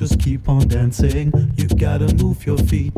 Just keep on dancing. You gotta move your feet.